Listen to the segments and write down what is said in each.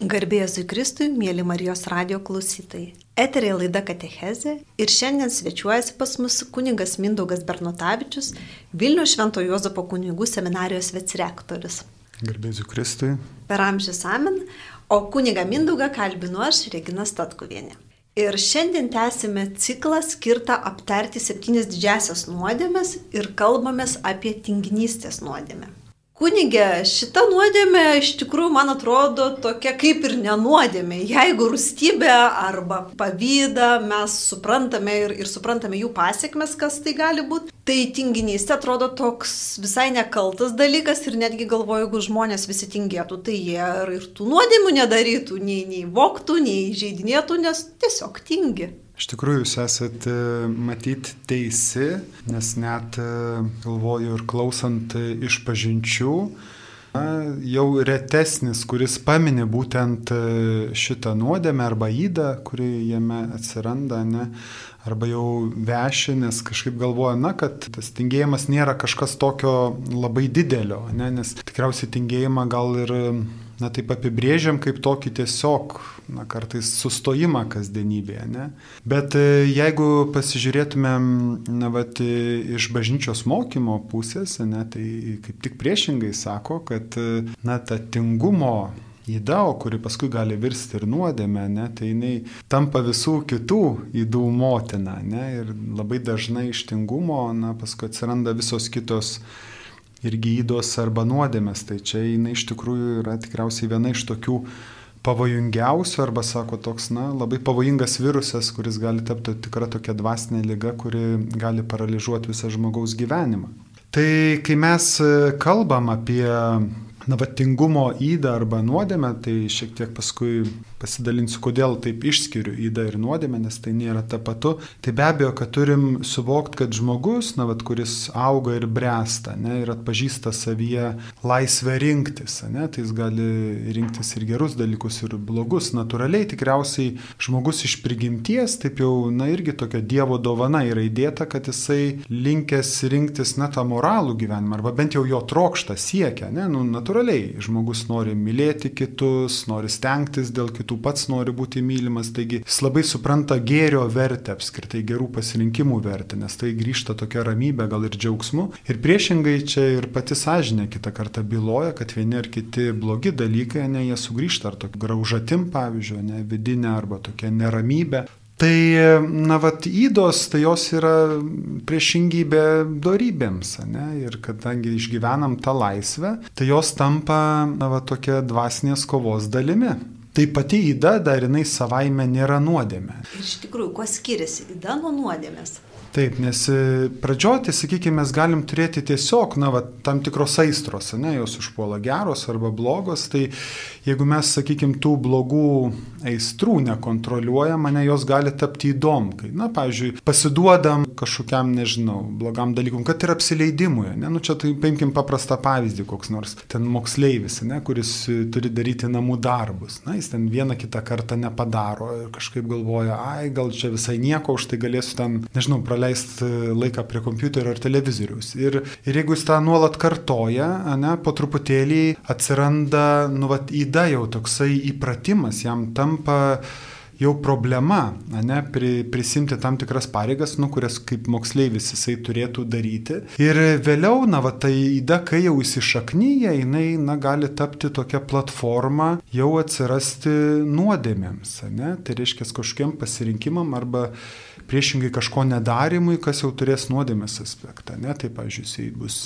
Garbėjai Kristui, mėly Marijos radio klausytojai. Eterė laida Katechezė ir šiandien svečiuojasi pas mus kuningas Mindaugas Bernotavičius, Vilnių Švento Jozapo kunigų seminarijos vecrektorius. Garbėjai Kristui. Per amžius amen, o kuniga Mindaugą kalbinu aš, Regina Statkuvienė. Ir šiandien tęsime ciklą skirtą aptarti septynis didžiasias nuodėmės ir kalbamės apie tinginystės nuodėmę. Kunigė, šita nuodėmė iš tikrųjų, man atrodo, tokia kaip ir nenuodėmė. Jeigu rūstybė arba pavydą mes suprantame ir, ir suprantame jų pasiekmes, kas tai gali būti, tai tinginystė atrodo toks visai nekaltas dalykas ir netgi galvoju, jeigu žmonės visi tingėtų, tai jie ir tų nuodėmių nedarytų, nei, nei voktų, nei žaidinėtų, nes tiesiog tingi. Iš tikrųjų, jūs esate matyti teisi, nes net e, galvoju ir klausant iš pažinčių, jau retesnis, kuris paminė būtent e, šitą nuodėmę arba įdą, kuri jame atsiranda, ne, arba jau veši, nes kažkaip galvoja, na, kad tas tingėjimas nėra kažkas tokio labai didelio, ne, nes tikriausiai tingėjimą gal ir na taip apibrėžiam kaip tokį tiesiog, na kartais sustojimą kasdienybėje, ne? Bet e, jeigu pasižiūrėtumėm, na vat, iš bažnyčios mokymo pusės, ne, tai kaip tik priešingai sako, kad, e, na, ta tingumo įda, o kuri paskui gali virsti ir nuodėmę, ne, tai jinai tampa visų kitų įdų motina, ne, ir labai dažnai iš tingumo, na, paskui atsiranda visos kitos ir gydos arba nuodėmės. Tai čia jinai iš tikrųjų yra tikriausiai viena iš tokių pavojingiausių arba, sako, toks, na, labai pavojingas virusas, kuris gali tapti tikra tokia dvasinė lyga, kuri gali paralyžiuoti visą žmogaus gyvenimą. Tai kai mes kalbam apie navatingumo įdą arba nuodėmę, tai šiek tiek paskui pasidalinsiu, kodėl taip išskiriu įdą ir nuodėmę, nes tai nėra tapatu. Tai be abejo, kad turim suvokti, kad žmogus, na, vat, kuris auga ir bręsta, ne, ir atpažįsta savyje laisvę rinktis, ne, tai jis gali rinktis ir gerus dalykus, ir blogus. Natūraliai tikriausiai žmogus iš prigimties, taip jau, na, irgi tokia Dievo dovana yra įdėta, kad jisai linkęs rinktis, na, tą moralų gyvenimą, arba bent jau jo trokšta siekia, ne, nu, natūraliai žmogus nori mylėti kitus, nori stengtis dėl kitų kitų pats nori būti mylimas, taigi jis labai supranta gėrio vertę, apskritai gerų pasirinkimų vertę, nes tai grįžta tokia ramybė, gal ir džiaugsmu. Ir priešingai čia ir pati sąžinė kitą kartą byloja, kad vieni ar kiti blogi dalykai, ne, jie sugrįžta, ar tokia graužatim, pavyzdžiui, ne, vidinė arba tokia neramybė. Tai, na, vat, įdos, tai jos yra priešingybė darybėms, ne? Ir kadangi išgyvenam tą laisvę, tai jos tampa, na, va, tokia dvasinės kovos dalimi. Tai pati įda dar jinai savaime nėra nuodėmė. Ir iš tikrųjų, kuo skiriasi įda nuo nuodėmės? Taip, nes e, pradžioti, sakykime, mes galim turėti tiesiog, na, va, tam tikros aistros, ne, jos užpuola geros arba blogos, tai jeigu mes, sakykime, tų blogų aistrų nekontroliuojam, mane jos gali tapti įdomu. Kai, na, pavyzdžiui, pasiduodam kažkokiam, nežinau, blogam dalykui, kad ir apsileidimui, ne, nu čia tai paimkim paprastą pavyzdį, koks nors ten moksleivis, ne, kuris turi daryti namų darbus, na, jis ten vieną kitą kartą nepadaro ir kažkaip galvoja, ai, gal čia visai nieko, už tai galėsiu ten, nežinau, praleisti praleisti laiką prie kompiuterio ar televizoriaus. Ir, ir jeigu jis tą nuolat kartoja, ne, po truputėlį atsiranda, nu, vat, įda jau toksai įpratimas, jam tampa jau problema, ne, pri, prisimti tam tikras pareigas, nu, kurias kaip moksleivis jisai turėtų daryti. Ir vėliau, na, va, tai įda, kai jau įsišaknyja, jinai, na, gali tapti tokia platforma jau atsirasti nuodėmėms, ne, tai reiškia kažkokiem pasirinkimam arba priešingai kažko nedarimui, kas jau turės nuodėmės aspektą, ne, tai, pavyzdžiui, jisai bus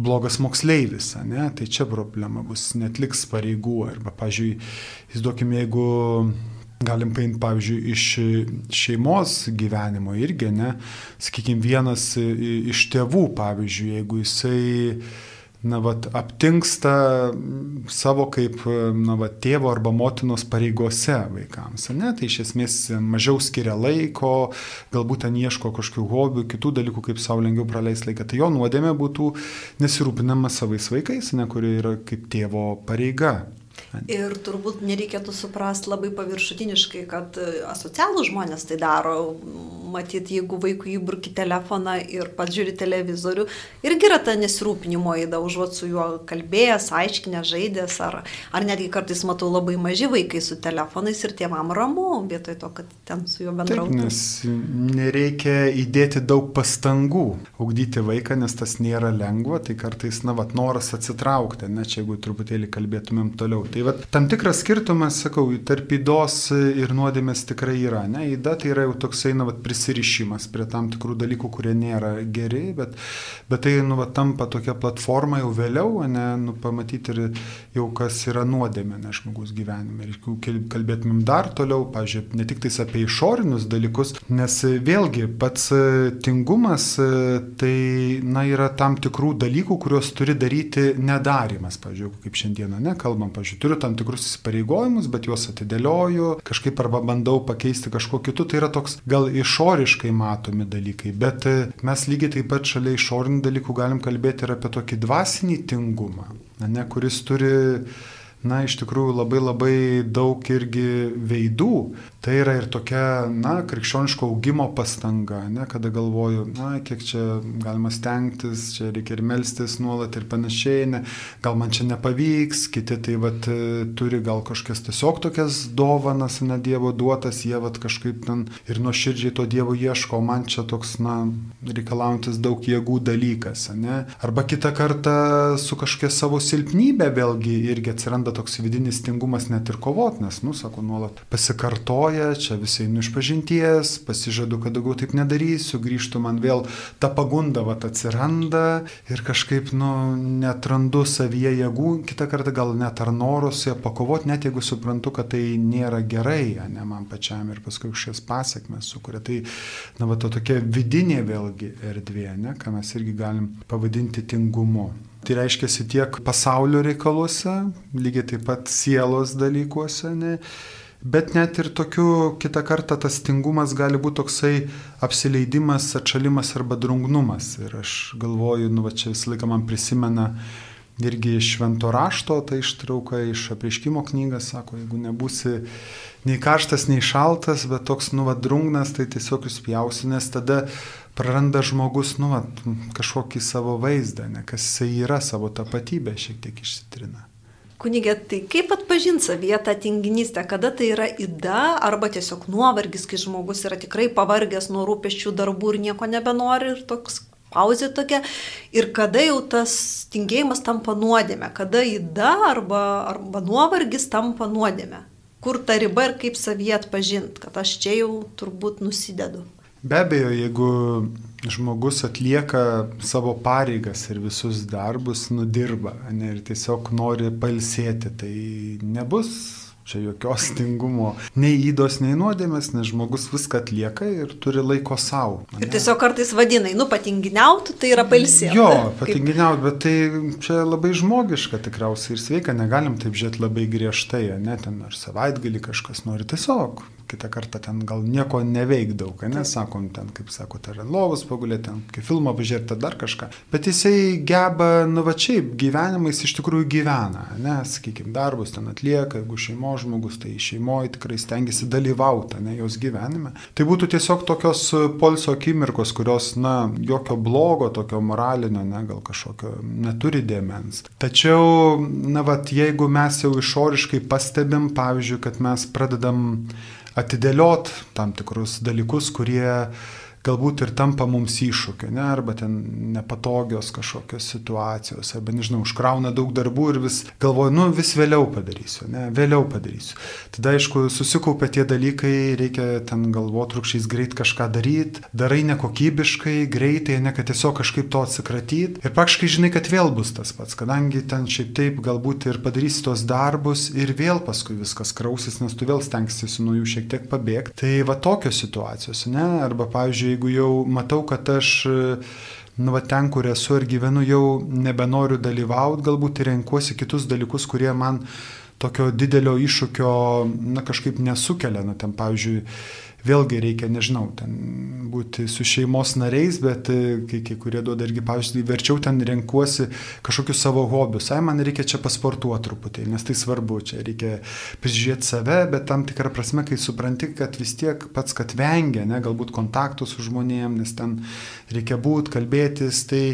blogas moksleivis, ne? tai čia problema bus, netliks pareigų. Arba, pažiūrėjau, įsivaizduokime, jeigu Galim paimti, pavyzdžiui, iš šeimos gyvenimo irgi, ne, sakykime, vienas iš tėvų, pavyzdžiui, jeigu jisai, na, vat, aptinksta savo kaip, na, vat, tėvo arba motinos pareigose vaikams, ne, tai iš esmės mažiau skiria laiko, galbūt ten ieško kažkokių hobių, kitų dalykų, kaip savo lengviau praleisti laiką, tai jo nuodėmė būtų nesirūpinama savais vaikais, ne, kurie yra kaip tėvo pareiga. Ir turbūt nereikėtų suprasti labai paviršutiniškai, kad asocialų žmonės tai daro. matyt, jeigu vaikui įburki telefoną ir pats žiūri televizorių, irgi yra ta nesirūpinimo įda, užuot su juo kalbėjęs, aiškinęs, žaidęs, ar, ar netgi kartais matau labai maži vaikai su telefonais ir tėvam ramu, vietoj to, kad ten su juo bendrautų. Taip, nes nereikia įdėti daug pastangų augdyti vaiką, nes tas nėra lengva, tai kartais, na, vat, noras atsitraukti, ne, čia jeigu truputėlį kalbėtumėm toliau. Tai vat, tam tikras skirtumas, sakau, tarp įdos ir nuodėmės tikrai yra. Ne? Įda tai yra jau toksai, na, vat, prisirišimas prie tam tikrų dalykų, kurie nėra geri, bet, bet tai, nu, vat, tampa tokia platforma jau vėliau, ne, nu, pamatyti ir jau kas yra nuodėmė, ne, žmogus gyvenime. Ir kalbėtumėm dar toliau, pažiūrėjau, ne tik tais apie išorinius dalykus, nes vėlgi pats tingumas tai, na, yra tam tikrų dalykų, kuriuos turi daryti nedarimas, pažiūrėjau, kaip šiandieną, ne, kalbam, pažiūrėjau, turiu tam tikrus įsipareigojimus, bet juos atidėlioju, kažkaip arba bandau pakeisti kažkuo kitu, tai yra toks gal išoriškai matomi dalykai, bet e, mes lygiai taip pat šalia išorinių dalykų galim kalbėti ir apie tokį dvasinį tingumą, ne, kuris turi na, iš tikrųjų labai labai daug irgi veidų. Tai yra ir tokia, na, krikščioniško augimo pastanga, ne, kada galvoju, na, kiek čia galima stengtis, čia reikia ir melstis nuolat ir panašiai, ne, gal man čia nepavyks, kiti tai vat turi gal kažkokias tiesiog tokias dovanas, ne Dievo duotas, jie vat kažkaip ten ir nuoširdžiai to Dievo ieško, man čia toks, na, reikalaujantis daug jėgų dalykas, ne. Arba kitą kartą su kažkokia savo silpnybė vėlgi irgi atsiranda toks vidinis tingumas net ir kovot, nes, nu, sako, nuolat pasikartoja galvoja, čia visi einu iš pažinties, pasižadu, kad daugiau taip nedarysiu, grįžtų man vėl ta pagunda vat atsiranda ir kažkaip, nu, netrandu savyje jėgų, kitą kartą gal net ar norus ją pakovoti, net jeigu suprantu, kad tai nėra gerai, ne man pačiam ir paskui kažkokias pasiekmes sukuria. Tai, na, va, to tokia vidinė vėlgi erdvė, ne, ką mes irgi galim pavadinti tingumu. Tai reiškia tiek pasaulio reikaluose, lygiai taip pat sielos dalykuose, ne, Bet net ir tokiu kitą kartą tas tingumas gali būti toksai apsileidimas, atšalimas arba drungnumas. Ir aš galvoju, nu va čia visą laiką man prisimena irgi iš švento rašto, tai ištrauka iš apriškimo knygas, sako, jeigu nebūsi nei karštas, nei šaltas, bet toks, nu va, drungnas, tai tiesiog jūs pjausi, nes tada praranda žmogus, nu va, kažkokį savo vaizdą, ne, kas jisai yra, savo tapatybę šiek tiek išsitrina. Kunigė, tai kaip atpažinti savyje tą tinginystę, kada tai yra įda arba tiesiog nuovargis, kai žmogus yra tikrai pavargęs nuo rūpeščių darbų ir nieko nebenori ir toks pauzė tokia. Ir kada jau tas tingėjimas tampa nuodėme, kada įda arba, arba nuovargis tampa nuodėme. Kur ta riba ir kaip savyje atpažinti, kad aš čia jau turbūt nusidedu. Be abejo, jeigu žmogus atlieka savo pareigas ir visus darbus nudirba ne, ir tiesiog nori palsėti, tai nebus čia jokios tingumo, nei įdos, nei nuodėmės, nes žmogus viską atlieka ir turi laiko savo. Ir tiesiog kartais vadinai, nu patinginiauti, tai yra palsėti. Jo, patinginiauti, bet tai čia labai žmogiška tikriausiai ir sveika, negalim taip žiūrėti labai griežtai, ne, ten ar savaitgalį kažkas nori tiesiog kitą kartą ten gal nieko neveik daug, nesakom ten, kaip sako, ar lovus pagulėti, ten, kaip filmą pažiūrėti, dar kažką. Bet jisai geba, nu va čia, gyvenimais iš tikrųjų gyvena, ne, sakykime, darbus ten atlieka, jeigu šeimo žmogus, tai šeimoje tikrai stengiasi dalyvauti, ne, jos gyvenime. Tai būtų tiesiog tokios polsio akimirkos, kurios, na, jokio blogo, tokio moralinio, ne, gal kažkokio neturi dėmens. Tačiau, na, va, jeigu mes jau išoriškai pastebim, pavyzdžiui, kad mes pradedam atidėliot tam tikrus dalykus, kurie galbūt ir tampa mums iššūkiu, ne, arba ten nepatogios kažkokios situacijos, arba nežinau, užkrauna daug darbų ir vis galvoju, nu vis vėliau padarysiu, ne, vėliau padarysiu. Tada aišku, susikaupia tie dalykai, reikia ten galvotrukščiais greit kažką daryti, darai nekokybiškai, greitai, ne kad tiesiog kažkaip to atsikratyti ir praktiškai žinai, kad vėl bus tas pats, kadangi ten šiaip taip galbūt ir padarysi tos darbus ir vėl paskui viskas krausis, nes tu vėl stengsiesi nuo jų šiek tiek pabėgti. Tai va tokios situacijos, ne, arba pavyzdžiui, jeigu jau matau, kad aš nu, va, ten, kur esu ir gyvenu, jau nebenoriu dalyvauti, galbūt renkuosi kitus dalykus, kurie man tokio didelio iššūkio, na, kažkaip nesukelia. Na, ten, pavyzdžiui, vėlgi reikia, nežinau, ten būti su šeimos nariais, bet e, kai, kai kurie duoda irgi pavyzdį, verčiau ten renkuosi kažkokius savo hobius. Ai, man reikia čia pasportuoti truputį, nes tai svarbu, čia reikia prižiūrėti save, bet tam tikrą prasme, kai supranti, kad vis tiek pats, kad vengia, ne, galbūt kontaktų su žmonėm, nes ten reikia būti, kalbėtis, tai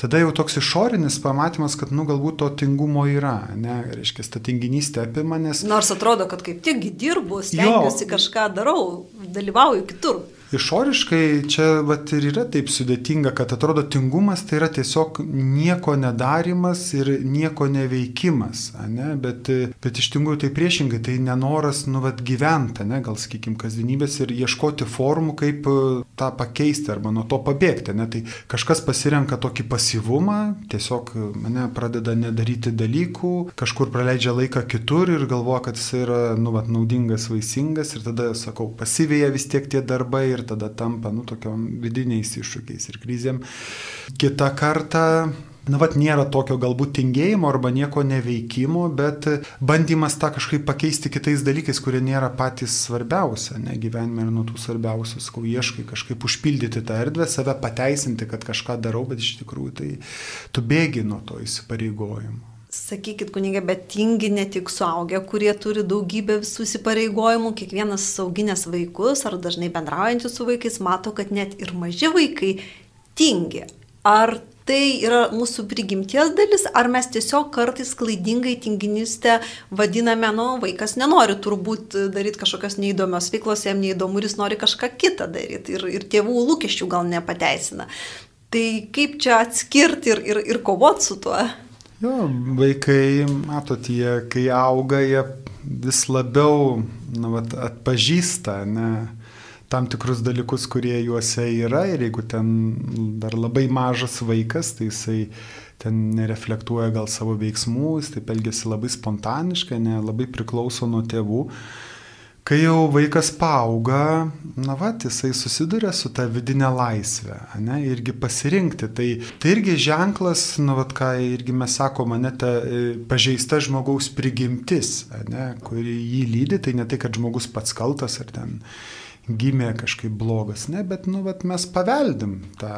tada jau toks išorinis pamatymas, kad, nu, galbūt to tingumo yra, ne, reiškia, ta tinginystė apima, nes... Nors atrodo, kad kaip tik dirbu, stengiuosi kažką darau, dalyvauju kitur išoriškai čia vat, ir yra taip sudėtinga, kad atrodo tingumas tai yra tiesiog nieko nedarimas ir nieko neveikimas, ne? bet, bet iš tikrųjų tai priešingai, tai nenoras nu, vat, gyventi, ne? gal sakykim, kasdienybės ir ieškoti formų, kaip e, tą pakeisti arba nuo to pabėgti. Ne? Tai kažkas pasirenka tokį pasyvumą, tiesiog mane pradeda nedaryti dalykų, kažkur praleidžia laiką kitur ir galvoja, kad jis yra nu, vat, naudingas, vaisingas ir tada, sakau, pasivėja vis tiek tie darbai ir tada tampa, nu, tokiom vidiniais iššūkiais ir krizėm. Kita karta na, vat nėra tokio galbūt tingėjimo arba nieko neveikimo, bet bandymas tą kažkaip pakeisti kitais dalykais, kurie nėra patys svarbiausia, ne gyvenime ir nuo tų svarbiausių, sakau, ieškai kažkaip užpildyti tą erdvę, save pateisinti, kad kažką darau, bet iš tikrųjų tai tu bėgi nuo to įsipareigojimo. Sakykit, kunigė, bet tingi ne tik suaugę, kurie turi daugybę visų įsipareigojimų, kiekvienas sauginės vaikus ar dažnai bendraujantys su vaikais mato, kad net ir maži vaikai tingi. Ar tai yra mūsų prigimties dalis, ar mes tiesiog kartais klaidingai tinginystę vadiname, nu, vaikas nenori turbūt daryti kažkokios neįdomios veiklos, jam neįdomu ir jis nori kažką kitą daryti ir, ir tėvų lūkesčių gal nepateisina. Tai kaip čia atskirti ir, ir, ir kovoti su tuo? Jo, vaikai, matot, jie, kai auga, jie vis labiau na, vat, atpažįsta ne, tam tikrus dalykus, kurie juose yra ir jeigu ten dar labai mažas vaikas, tai jisai ten nereflektuoja gal savo veiksmų, jis taip elgesi labai spontaniškai, ne, labai priklauso nuo tėvų. Kai jau vaikas paauga, na va, jisai susiduria su ta vidinė laisvė, ne, irgi pasirinkti. Tai, tai irgi ženklas, na va, ką irgi mes sakome, ne ta e, pažeista žmogaus prigimtis, ne, kuri jį lydi, tai ne tai, kad žmogus pats kaltas ar ten gimė kažkaip blogas, ne, bet, nu, va, mes paveldim tą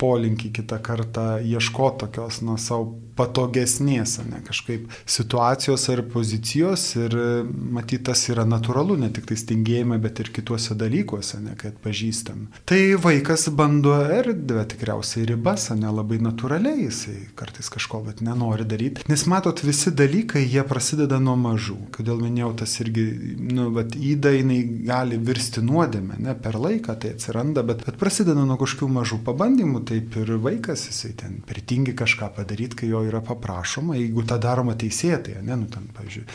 polinkį kitą kartą ieškoti tokios, na, savo patogesnės, ne kažkaip situacijos ar pozicijos ir matyt tas yra natūralu, ne tik tai stingėjime, bet ir kituose dalykuose, ne, kad pažįstam. Tai vaikas bando erdvę tikriausiai ribas, ne labai natūraliai, jisai kartais kažko bet nenori daryti, nes matot, visi dalykai jie prasideda nuo mažų. Kodėl minėjau, tas irgi, nu, bet įda jinai gali virsti nuodėmę, ne per laiką tai atsiranda, bet, bet prasideda nuo kažkokių mažų pabandymų, taip ir vaikas, jisai ten pritingi kažką padaryti, kai jo yra paprašoma, jeigu tą daroma teisėtai, ne, nu ten, pavyzdžiui,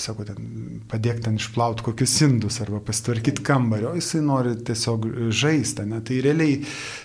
sako, ten, padėk ten išplauti kokius indus arba pasitvarkyti kambario, jisai nori tiesiog žaisti. Ne? Tai realiai,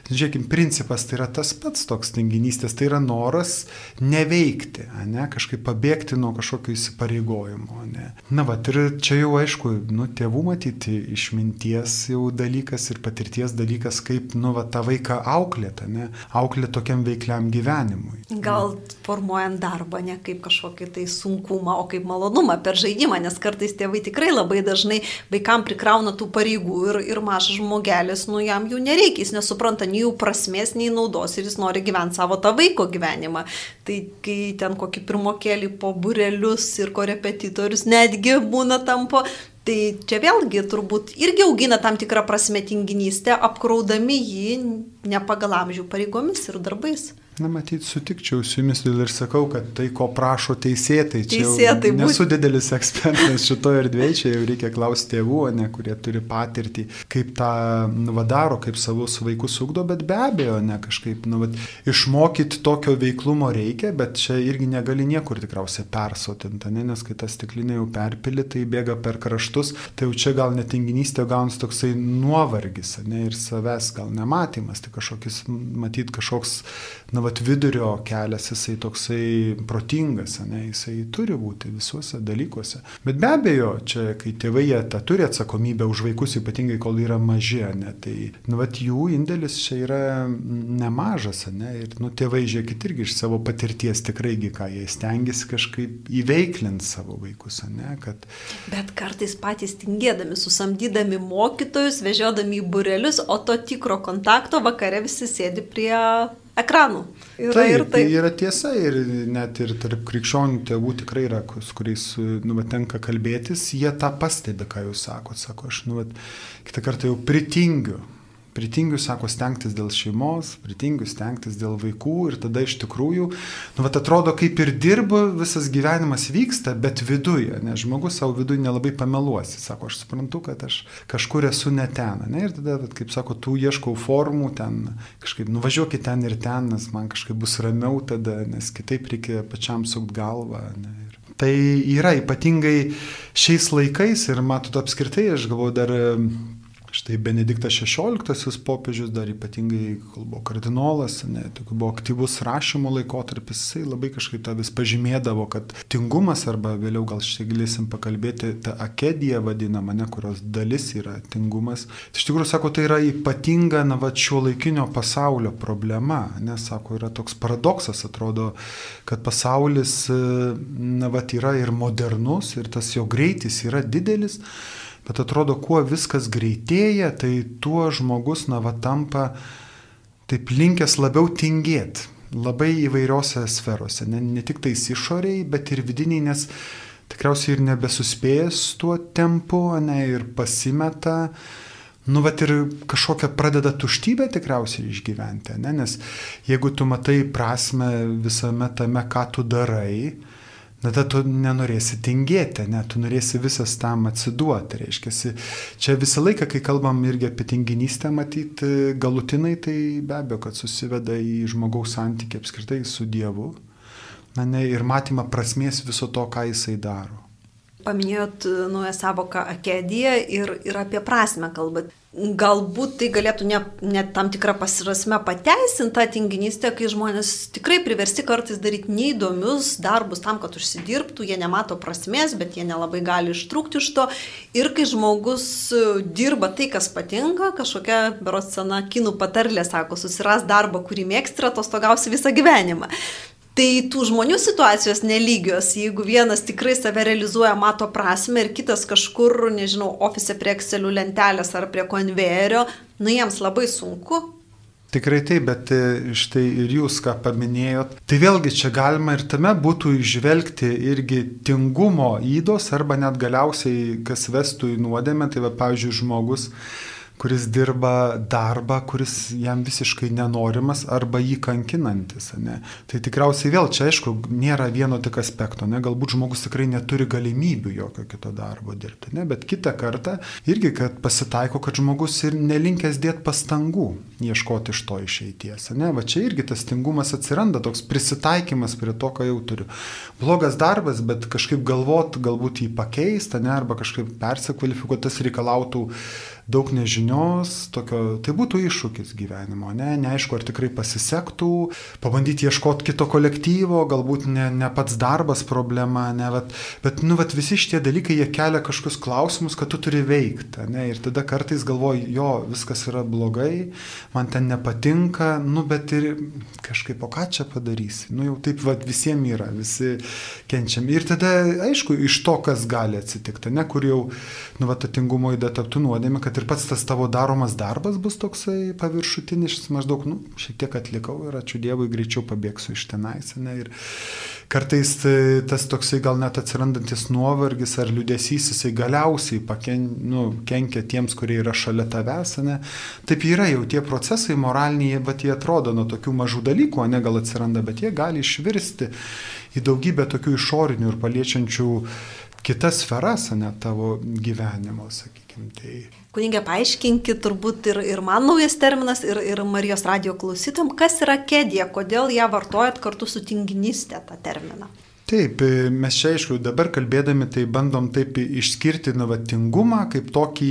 žiūrėkim, principas tai yra tas pats toks tinginystės, tai yra noras neveikti, ne? kažkaip pabėgti nuo kažkokio įsipareigojimo. Ne? Na, va, ir čia jau aišku, nu, tėvų matyti išminties jau dalykas ir patirties dalykas, kaip, nu, va, tą vaiką auklėti, ne? auklėti tokiam veikliam gyvenimui. Gal formuojant darbą ne kaip kažkokį tai sunkumą, o kaip malonumą per žaidimą, nes kartais tėvai tikrai labai dažnai vaikam prikrauna tų pareigų ir, ir mažas žmogelis, nu jam jų nereikia, jis nesupranta nei jų prasmės, nei naudos ir jis nori gyventi savo tą vaiko gyvenimą. Tai kai ten kokį pirmokėlį po burelius ir korepetitorius netgi būna tampo, Tai čia vėlgi turbūt irgi augina tam tikrą prasme tinginystę, apkraudami jį ne pagal amžių pareigomis ir darbais. Na, matyt, sutikčiau su jumis ir sakau, kad tai, ko prašo teisėtai, čia teisėtai nesu būt... didelis ekspertas šitoje erdvėje, čia jau reikia klausti tėvų, ne, kurie turi patirtį, kaip tą nu, vadaro, kaip savus vaikus ugdo, bet be abejo, ne kažkaip, nu, vat, išmokyti tokio veiklumo reikia, bet čia irgi negali niekur tikriausiai persotinti, ne, nes kai tas stiklinė jau perpili, tai bėga per kraštus, tai jau čia gal netinginystė gaunasi toksai nuovargis, ne, ir savęs gal nematymas, tai kažkoks, matyt, kažkoks, na, vat, vidurio kelias, jisai toksai protingas, ne, jisai turi būti visuose dalykuose. Bet be abejo, čia, kai tėvai jie tą turi atsakomybę už vaikus, ypatingai kol yra maži, ne, tai, nu, vat, jų indėlis čia yra nemažas, ne, ir, nu, tėvai, žiūrėkit, irgi iš savo patirties tikraigi, ką jie stengiasi kažkaip įveiklinti savo vaikus, ne, kad... Bet kartais patys tingėdami, susamdydami mokytojus, vežiodami į burelius, o to tikro kontakto vakare visi sėdi prie ekranų. Yra Taip, ir tai yra tiesa ir net ir tarp krikščionių tėvų tikrai yra, su kuriais nu, va, tenka kalbėtis, jie tą pastebi, ką jūs sakote. Sako, aš nu, va, kitą kartą jau pritingiu Pritingiu, sako, stengtis dėl šeimos, pritingiu, stengtis dėl vaikų ir tada iš tikrųjų, nu, vat atrodo, kaip ir dirbu, visas gyvenimas vyksta, bet viduje, nes žmogus savo viduje nelabai pameluosi. Sako, aš suprantu, kad aš kažkur esu ne ten. Ne? Ir tada, vat, kaip sako, tu ieškau formų ten, kažkaip nuvažiuokit ten ir ten, nes man kažkaip bus ramiau tada, nes kitaip reikia pačiam sukt galvą. Ne? Tai yra ypatingai šiais laikais ir matot apskritai, aš galvoju, dar Štai Benediktas XVI popiežius dar ypatingai, kol buvo kardinolas, ne, buvo aktyvus rašymo laikotarpis, jisai labai kažkaip tą vis pažymėdavo, kad tingumas arba vėliau gal šiek tiek galėsim pakalbėti, ta akedija vadinama, ne, kurios dalis yra tingumas. Tai iš tikrųjų, sako, tai yra ypatinga, na, va, šio laikinio pasaulio problema, nes, sako, yra toks paradoksas, atrodo, kad pasaulis, na, va, yra ir modernus, ir tas jo greitis yra didelis. Bet atrodo, kuo viskas greitėja, tai tuo žmogus, na, va, tampa taip linkęs labiau tingėti. Labai įvairiose sferose. Ne, ne tik tais išoriai, bet ir vidiniai, nes tikriausiai ir nebesuspėjęs tuo tempu, ne, ir pasimeta. Nu, bet ir kažkokią pradeda tuštybę tikriausiai išgyventi, ne? nes jeigu tu matai prasme visame tame, ką tu darai, Na, tada tu nenorėsi tingėti, ne, tu norėsi visas tam atsiduoti. Reiškia, čia visą laiką, kai kalbam irgi apie tinginystę, matyti galutinai, tai be abejo, kad susiveda į žmogaus santykį apskritai su Dievu na, ne, ir matymą prasmės viso to, ką jisai daro. Paminėjot naują savoką akedija ir, ir apie prasme kalbat galbūt tai galėtų net ne tam tikrą pasirasme pateisinti tą tinginystę, kai žmonės tikrai priversti kartais daryti neįdomius darbus tam, kad užsidirbtų, jie nemato prasmės, bet jie nelabai gali ištrūkti iš to. Ir kai žmogus dirba tai, kas patinka, kažkokia beros sena kinų patarlė sako, susiras darbą, kurį mėgsti atostogausi visą gyvenimą. Tai tų žmonių situacijos nelygios, jeigu vienas tikrai save realizuoja, mato prasme ir kitas kažkur, nežinau, ofise prie Excelių lentelės ar prie konvejerio, nu jiems labai sunku. Tikrai taip, bet e, štai ir jūs ką paminėjot, tai vėlgi čia galima ir tame būtų išvelgti irgi tingumo įdos arba net galiausiai, kas vestų į nuodėmę, tai va, pavyzdžiui, žmogus kuris dirba darbą, kuris jam visiškai nenorimas arba jį kankinantis. Ne? Tai tikriausiai vėl čia, aišku, nėra vieno tik aspekto, ne? galbūt žmogus tikrai neturi galimybių jokio kito darbo dirbti, ne? bet kitą kartą irgi, kad pasitaiko, kad žmogus ir nelinkęs dėti pastangų ieškoti iš to išeities. Ne? Va čia irgi tas tingumas atsiranda, toks prisitaikymas prie to, ką jau turiu. Blogas darbas, bet kažkaip galvot, galbūt jį pakeisti, ne? arba kažkaip persikvalifikuoti, tas reikalautų daug nežinios, tokio, tai būtų iššūkis gyvenimo, ne, neaišku, ar tikrai pasisektų, pabandyti ieškoti kito kolektyvo, galbūt ne, ne pats darbas problema, ne, bet, bet nu, bet visi šitie dalykai, jie kelia kažkokius klausimus, kad tu turi veikti, ne, ir tada kartais galvoji, jo, viskas yra blogai, man ten nepatinka, nu, bet ir kažkaip, o ką čia padarysi, nu, jau taip, vad, visiems yra, visi kenčiam. Ir tada, aišku, iš to, kas gali atsitikti, ne, kur jau, nu, va, tatingumo įda taptų nuodėmė, kad ir pats tas tavo daromas darbas bus toksai paviršutinis, maždaug, nu, šiek tiek atlikau ir ačiū Dievui, greičiau pabėgsiu iš tenais. Ne, ir kartais e, tas toksai gal net atsirandantis nuovargis ar liudesys, jisai galiausiai paken, nu, kenkia tiems, kurie yra šalia tavęs. Ne. Taip yra jau tie procesai moraliniai, bet jie atrodo nuo tokių mažų dalykų, ne gal atsiranda, bet jie gali išvirsti į daugybę tokių išorinių ir paliečiančių kitas sferas, ne tavo gyvenimo, sakykime. Tai Kunigė, paaiškinkit turbūt ir, ir man naujas terminas, ir, ir Marijos radio klausytum, kas yra kėdė, kodėl ją vartojat kartu su tinginystė tą terminą. Taip, mes čia aišku dabar kalbėdami tai bandom taip išskirti nuvatingumą kaip tokį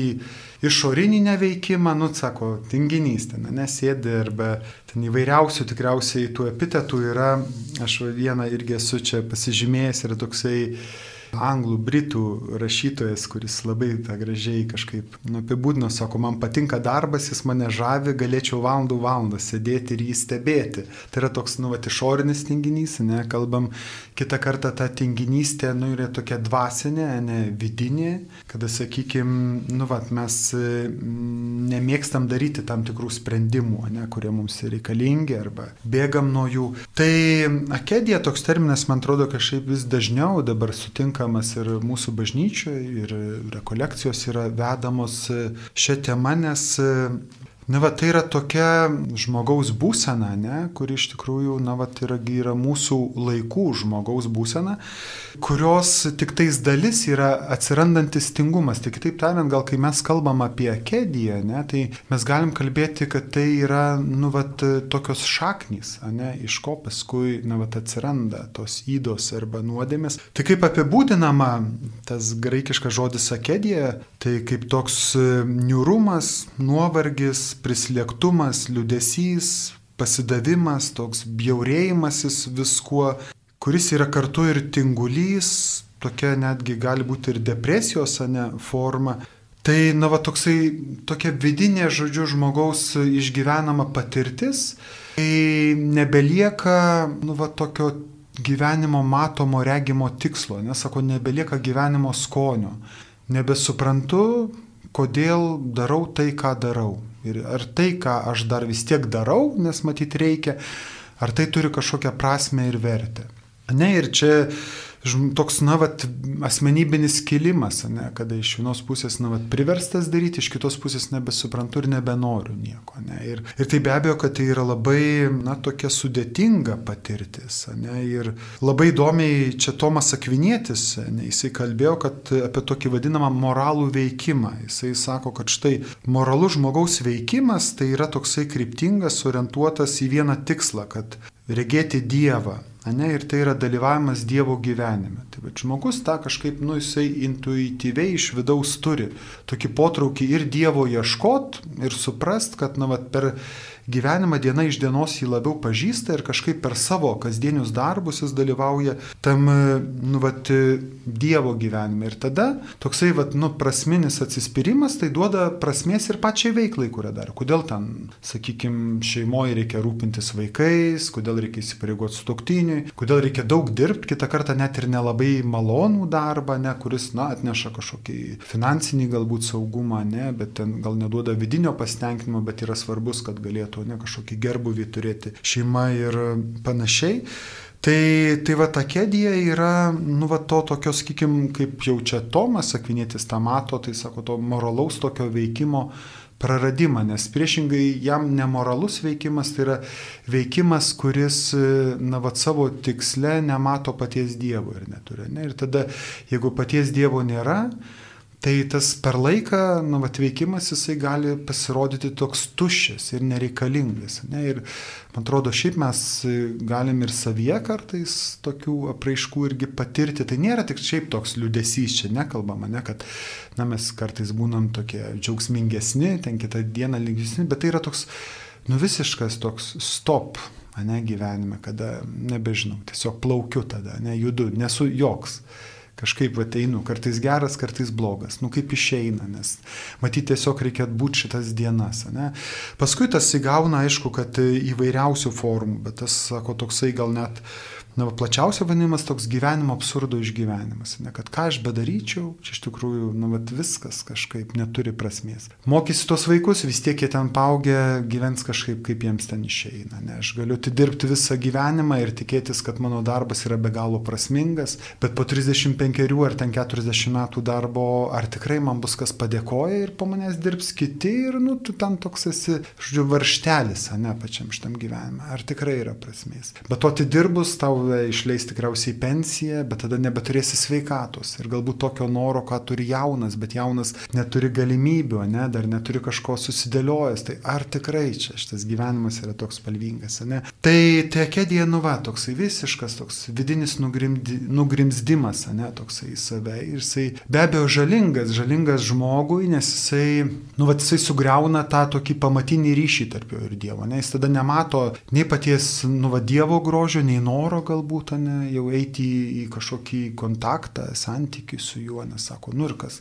išorinį neveikimą, nu, sako, tinginys ten, nesėdi arba ten įvairiausių tikriausiai tų epitetų yra, aš vieną irgi esu čia pasižymėjęs, yra toksai anglų, britų rašytojas, kuris labai tą gražiai kažkaip nu, apibūdino, sako, man patinka darbas, jis mane žavi, galėčiau valandų valandą sėdėti ir jį stebėti. Tai yra toks, nu, va, išorinis tinginys, ne, kalbam, kitą kartą ta tinginystė, nu, yra tokia dvasinė, ne vidinė, kada, sakykime, nu, va, mes mm, nemėgstam daryti tam tikrų sprendimų, ne, kurie mums reikalingi arba bėgam nuo jų. Tai akedija toks terminas, man atrodo, kažkaip vis dažniau dabar sutinka tinkamas ir mūsų bažnyčioje, ir rekolekcijos yra vedamos šią temą, nes Na, va, tai yra tokia žmogaus būsena, ne, kuri iš tikrųjų, na, va, tai yra, yra mūsų laikų žmogaus būsena, kurios tik tais dalis yra atsirandantis tingumas. Tai kitaip tariant, gal kai mes kalbam apie kėdiją, ne, tai mes galim kalbėti, kad tai yra, nu, va, tokios šaknys, ne, iš ko paskui, na, va, atsiranda tos įdos arba nuodėmės. Tai kaip apibūdinama tas graikiškas žodis akedija, tai kaip toks niurumas, nuovargis, prislėgtumas, liudesys, pasidavimas, toks bjaurėjimasis viskuo, kuris yra kartu ir tingulys, tokia netgi gali būti ir depresijos, ne, forma. Tai, na, va, toksai, tokia vidinė, žodžiu, žmogaus išgyvenama patirtis, kai nebelieka, nu, va, tokio gyvenimo matomo, regimo tikslo, nesako, nebelieka gyvenimo skonio. Nebesuprantu, kodėl darau tai, ką darau. Ir ar tai, ką aš dar vis tiek darau, nes matyt reikia, ar tai turi kažkokią prasme ir vertę. Ne, ir čia toks, na, vat, asmenybinis kilimas, ne, kada iš vienos pusės, na, vat, priverstas daryti, iš kitos pusės nebesuprantu ir nebenoriu nieko. Ne. Ir, ir tai be abejo, kad tai yra labai, na, tokia sudėtinga patirtis. Ne, ir labai įdomiai čia Tomas Akvinėtis, ne, jisai kalbėjo, kad apie tokį vadinamą moralų veikimą. Jisai sako, kad štai moralus žmogaus veikimas tai yra toksai kryptingas, orientuotas į vieną tikslą, kad regėti Dievą Ne, ir tai yra dalyvavimas Dievo gyvenime. Tai bet žmogus tą kažkaip, nu, jisai intuityviai iš vidaus turi tokį potraukį ir Dievo ieškot ir suprast, kad, na, vat, per gyvenimą diena iš dienos jį labiau pažįsta ir kažkaip per savo kasdienius darbus jis dalyvauja tam, nu, vat, Dievo gyvenime. Ir tada toksai, vat, nu, prasminis atsispyrimas, tai duoda prasmės ir pačiai veiklai, kurią daro. Kodėl ten, sakykime, šeimoje reikia rūpintis vaikais, kodėl reikia įsipareigoti su toktiniui, kodėl reikia daug dirbti, kitą kartą net ir nelabai malonų darbą, ne, kuris, na, atneša kažkokį finansinį galbūt saugumą, ne, bet ten gal neduoda vidinio pasitenkinimo, bet yra svarbus, kad galėtų turėtų, ne kažkokį gerbuvį turėti šeima ir panašiai. Tai, tai va ta kėdija yra, nu va to tokio, sakykim, kaip jau čia Tomas Akvinėtis tą mato, tai sako to moralaus tokio veikimo praradimą, nes priešingai jam nemoralus veikimas tai yra veikimas, kuris, na, va savo tiksle nemato paties Dievo ir neturi. Ne? Ir tada, jeigu paties Dievo nėra, Tai tas per laiką, nu, atveikimas jisai gali pasirodyti toks tuščias ir nereikalingas. Ne? Ir man atrodo, šiaip mes galim ir savyje kartais tokių apraiškų irgi patirti. Tai nėra tik šiaip toks liudesys, čia nekalbama, ne, kad na, mes kartais būnam tokie džiaugsmingesni, ten kitą dieną lygesni, bet tai yra toks, nu visiškas toks stop, ne gyvenime, kada nebežinau, tiesiog plaukiu tada, ne judu, nesu joks kažkaip ateinu, kartais geras, kartais blogas, nu kaip išeina, nes matyti tiesiog reikia būti šitas dienas. Ne? Paskui tas įgauna, aišku, kad įvairiausių formų, bet tas, sako, toksai gal net Na, plačiausia vadinimas toks gyvenimo absurdo išgyvenimas. Ne, kad ką aš bedaryčiau, čia iš tikrųjų, nu, vat, viskas kažkaip neturi prasmės. Mokysi tos vaikus, vis tiek jie ten paaugę, gyvens kažkaip, kaip jiems ten išeina. Ne, aš galiu atidirbti visą gyvenimą ir tikėtis, kad mano darbas yra be galo prasmingas, bet po 35 ar ten 40 metų darbo, ar tikrai man bus kas padėkoja ir po manęs dirbs kiti ir, nu, tu ten toks esi, žodžiu, varštelis, ne, pačiam šitam gyvenime. Ar tikrai yra prasmės. Bet to atidirbus tau tave išleis tikriausiai į pensiją, bet tada nebeturėsi sveikatos. Ir galbūt tokio noro, ką turi jaunas, bet jaunas neturi galimybių, ne, dar neturi kažko susidėliojęs. Tai ar tikrai čia šitas gyvenimas yra toks spalvingas, ne? Tai tai akedija, nu va, toksai visiškas, toks vidinis nugrimdi, nugrimzdimas, ne, toksai į save. Ir jisai be abejo žalingas, žalingas žmogui, nes jisai, nu va, jisai sugriauna tą tokį pamatinį ryšį tarp jo ir Dievo, ne, jis tada nemato nei paties, nu va, Dievo grožio, nei noro galbūt, ne, jau eiti į, kažkokį kontaktą, santykių su juo, nes sako, nu ir kas,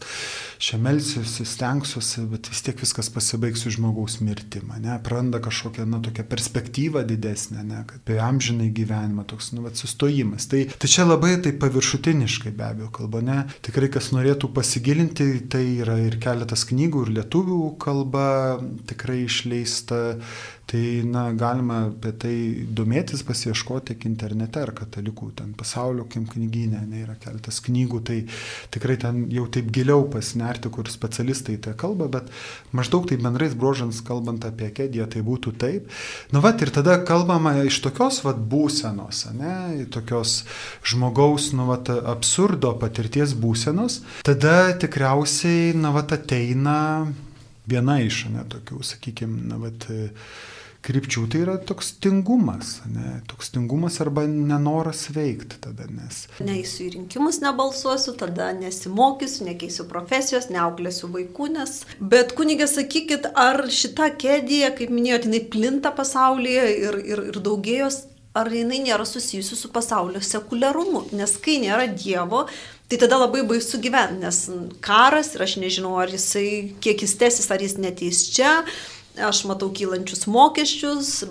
šią melsiuosi, stengsiuosi, bet vis tiek viskas pasibaigs su žmogaus mirtimą, ne, praranda kažkokią, na, tokią perspektyvą didesnę, ne, apie amžinai gyvenimą, toks, nu, va, sustojimas. Tai, tai čia labai tai paviršutiniškai be abejo kalba, ne, tikrai kas norėtų pasigilinti, tai yra ir keletas knygų, ir lietuvių kalba tikrai išleista Tai, na, galima apie tai domėtis, pasieškoti tiek internete ar katalikų, ten pasaulio kim knygynė, ne, yra keletas knygų, tai tikrai ten jau taip giliau pasinerti, kur specialistai tai kalba, bet maždaug tai bendrais brožans kalbant apie kėdį, tai būtų taip. Nu, va, ir tada kalbama iš tokios, va, būsenos, ne, tokios žmogaus, nu, va, absurdo patirties būsenos, tada tikriausiai, na, va, ateina viena iš, ne, tokių, sakykime, na, va, krypčių, tai yra toks tingumas, ne, toks tingumas arba nenoras veikti tada, nes. Neįsiu į rinkimus, nebalsuosiu, tada nesimokysiu, nekeisiu profesijos, neauklėsiu vaikų, nes. Bet kunigė, sakykit, ar šita kėdė, kaip minėjote, jinai plinta pasaulyje ir, ir, ir daugėjos, ar jinai nėra susijusi su pasaulio sekuliarumu, nes kai nėra Dievo, tai tada labai baisu gyventi, nes karas ir aš nežinau, ar jisai, kiek jis tesis, ar jis neteis čia, Aš matau kylančius mokesčius,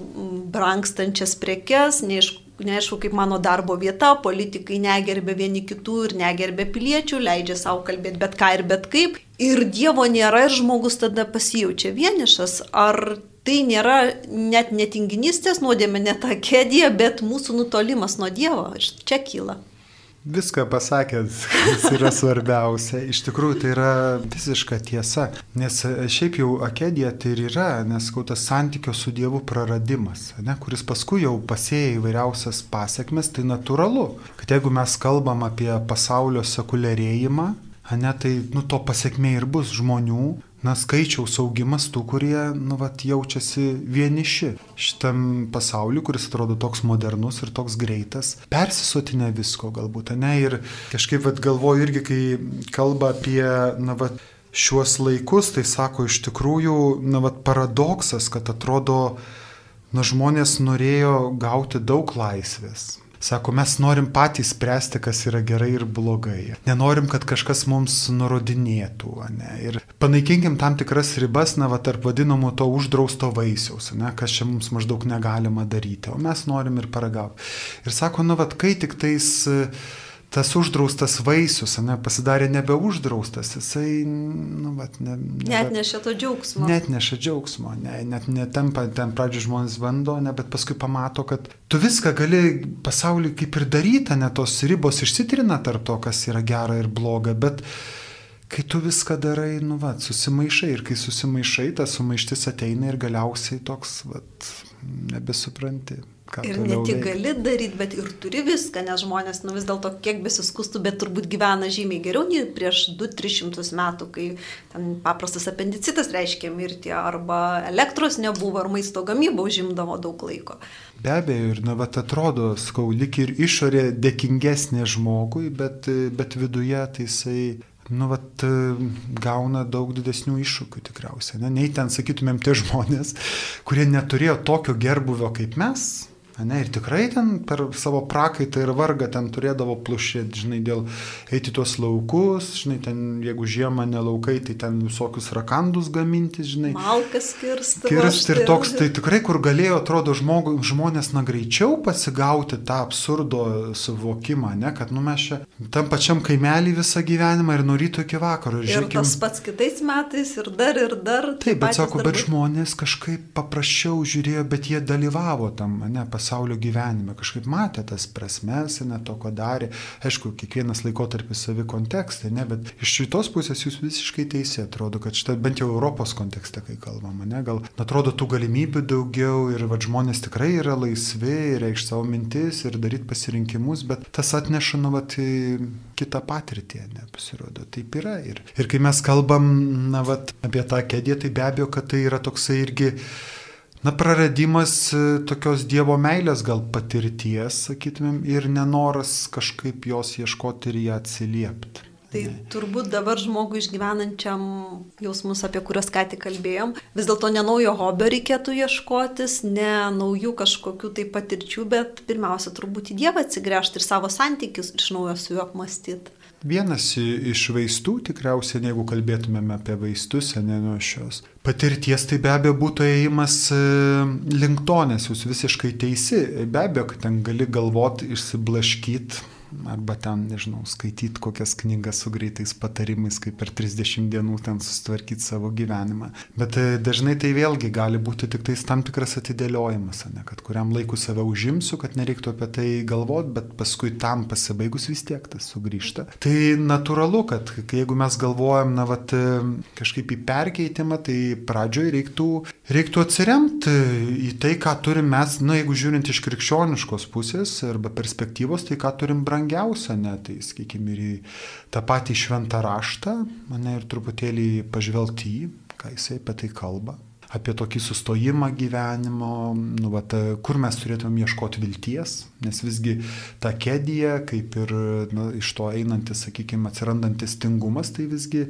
brangstančias prekes, neaišku, neaišku, kaip mano darbo vieta, politikai negerbė vieni kitų ir negerbė piliečių, leidžia savo kalbėti bet ką ir bet kaip. Ir Dievo nėra ir žmogus tada pasijaučia vienišas. Ar tai nėra net netinginystės nuodėmė, net ta kėdė, bet mūsų nutolimas nuo Dievo. Čia kyla. Viską pasakėt, kas yra svarbiausia. Iš tikrųjų tai yra visiška tiesa. Nes šiaip jau akedija tai ir yra, nes tas santykio su Dievu praradimas, ne, kuris paskui jau pasėja įvairiausias pasiekmes, tai natūralu. Kad jeigu mes kalbam apie pasaulio sekuliarėjimą, ne, tai nu, to pasiekmė ir bus žmonių, na, skaičiaus augimas tų, kurie, nu, vat, jaučiasi vieniši šitam pasauliu, kuris atrodo toks modernus ir toks greitas, persisotinę visko galbūt, ne, ir kažkaip, vat, galvoju irgi, kai kalba apie, na, vat, šiuos laikus, tai sako iš tikrųjų, na, vat, paradoksas, kad atrodo, na, žmonės norėjo gauti daug laisvės Sako, mes norim patys spręsti, kas yra gerai ir blogai. Nenorim, kad kažkas mums nurodinėtų. Ne? Ir panaikinkim tam tikras ribas, na, va, tarp vadinamų to uždrausto vaisiaus, ne? kas čia mums maždaug negalima daryti. O mes norim ir paragauti. Ir sako, na, va, kai tik tais... Uh, tas uždraustas vaisius, ne, pasidarė nebeuždraustas, jisai, nu, vat, ne, nebe, net neša to džiaugsmo. Net neša džiaugsmo, ne, net netampa, ten pradžio žmonės bando, ne, bet paskui pamato, kad tu viską gali pasauliu kaip ir daryti, ne tos ribos išsitrina tarp to, kas yra gera ir bloga, bet kai tu viską darai, nu, va, susimaišai ir kai susimaišai, ta sumaištis ateina ir galiausiai toks, va, nebesupranti. Ir ne tik gali daryti, bet ir turi viską, nes žmonės, nu vis dėlto kiek besiskustų, bet turbūt gyvena žymiai geriau nei prieš 2-300 metų, kai ten paprastas apendicitas reiškia mirtį, arba elektros nebuvo, ar maisto gamyba užimdavo daug laiko. Be abejo, ir na, bet atrodo, skau, lik ir išorė dėkingesnė žmogui, bet, bet viduje tai jisai nu, vat, gauna daug didesnių iššūkių tikriausiai. Ne? Nei ten, sakytumėm, tie žmonės, kurie neturėjo tokio gerbuvio kaip mes, Ne, ir tikrai ten per savo prakaitą ir vargą ten turėdavo plušėti, žinai, dėl eiti tuos laukus, žinai, ten jeigu žiemą nelaukai, tai ten visokius rakandus gaminti, žinai. Malkas kirsti. Kirsti ir toks, tai tikrai, kur galėjo, atrodo, žmogu, žmonės na greičiau pasigauti tą absurdo suvokimą, ne, kad nu mes čia tam pačiam kaimelį visą gyvenimą ir nuo ryto iki vakaro. Ir, žiūrėkim, tas pats kitais metais ir dar ir dar. Taip, bet sako, darbai. bet žmonės kažkaip paprasčiau žiūrėjo, bet jie dalyvavo tam, ne, pas pasaulio gyvenime, kažkaip matė tas prasmes, ne to, ko darė. Aišku, kiekvienas laikotarpis savi kontekstai, ne, bet iš šitos pusės jūs visiškai teisė, atrodo, kad šitą bent jau Europos kontekste, kai kalbama, ne, gal atrodo tų galimybių daugiau ir va, žmonės tikrai yra laisvi, reikš savo mintis ir daryti pasirinkimus, bet tas atneša, nu, va, kitą patirtį, ne, pasirodo, taip yra. Ir, ir kai mes kalbam, na, va, apie tą kėdį, tai be abejo, kad tai yra toksai irgi na, praradimas e, tokios Dievo meilės gal patirties, sakytumėm, ir nenoras kažkaip jos ieškoti ir ją atsiliepti. Tai turbūt dabar žmogui išgyvenančiam jausmus, apie kuriuos ką tik kalbėjom, vis dėlto ne naujo hobio reikėtų ieškotis, ne naujų kažkokių tai patirčių, bet pirmiausia turbūt į Dievą atsigręžti ir savo santykius iš naujo su juo apmastyti. Vienas iš vaistų, tikriausiai, jeigu kalbėtumėme apie vaistus, ne nuo šios patirties, tai be abejo būtų ėjimas e, link to, nes jūs visiškai teisi. Be abejo, kad ten gali galvoti, išsiblaškyti arba ten, nežinau, skaityti kokias knygas su greitais patarimais, kaip per 30 dienų ten susitvarkyti savo gyvenimą. Bet e, dažnai tai vėlgi gali būti tik tais tam tikras atidėliojimas, ne, kad kuriam laiku save užimsiu, kad nereiktų apie tai galvoti, bet paskui tam pasibaigus vis tiek tas sugrįžta. Tai natūralu, kad jeigu mes galvojam, na, vat, e, kažkaip į perkeitimą, tai pradžioje reiktų, reiktų atsiremti į tai, ką turim mes, na, jeigu žiūrint iš krikščioniškos pusės arba perspektyvos, tai ką turim brangiai brangiausia, ne, tai sakykime, ir į tą patį šventą raštą, mane ir truputėlį pažvelgti į, ką jisai apie tai kalba. Apie tokį sustojimą gyvenimo, nu, vat, kur mes turėtumėm ieškoti vilties, nes visgi ta kedija, kaip ir nu, iš to einantis, sakykime, atsirandantis tingumas, tai visgi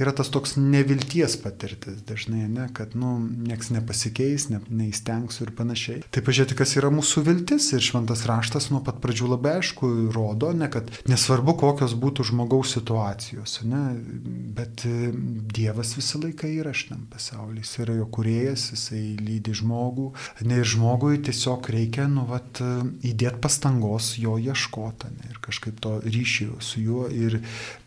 yra tas toks nevilties patirtis dažnai, ne, kad, nu, nieks nepasikeis, ne, neįstengsiu ir panašiai. Tai pažiūrėti, kas yra mūsų viltis ir šventas raštas nuo pat pradžių labai aišku rodo, ne, kad nesvarbu, kokios būtų žmogaus situacijos, ne, bet Dievas visą laiką yra šitam pasaulyje, jis yra jo kuriejas, jisai lydi žmogų. Ne, ir žmogui tiesiog reikia, nu, vat, įdėti pastangos jo ieškoti ne, ir kažkaip to ryšio su juo ir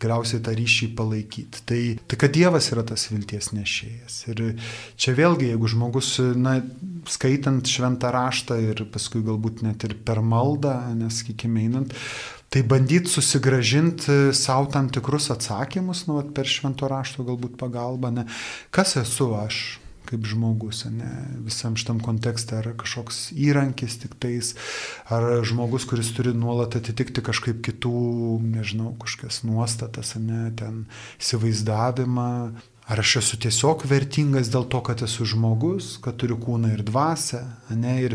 galiausiai tą ryšį palaikyti. Tai, tai kad Dievas yra tas vilties nešėjas. Ir čia vėlgi, jeigu žmogus, na, skaitant šventą raštą ir paskui galbūt net ir per maldą, neskykime einant, Tai bandyti susigražinti savo tam tikrus atsakymus, nu, per švento rašto galbūt pagalbą, ne, kas esu aš, kaip žmogus, ne, visam šitam kontekste, ar kažkoks įrankis tik tais, ar žmogus, kuris turi nuolat atitikti kažkaip kitų, nežinau, kažkokias nuostatas, ne, ten įsivaizdavimą, Ar aš esu tiesiog vertingas dėl to, kad esu žmogus, kad turiu kūną ir dvasę, ne, ir,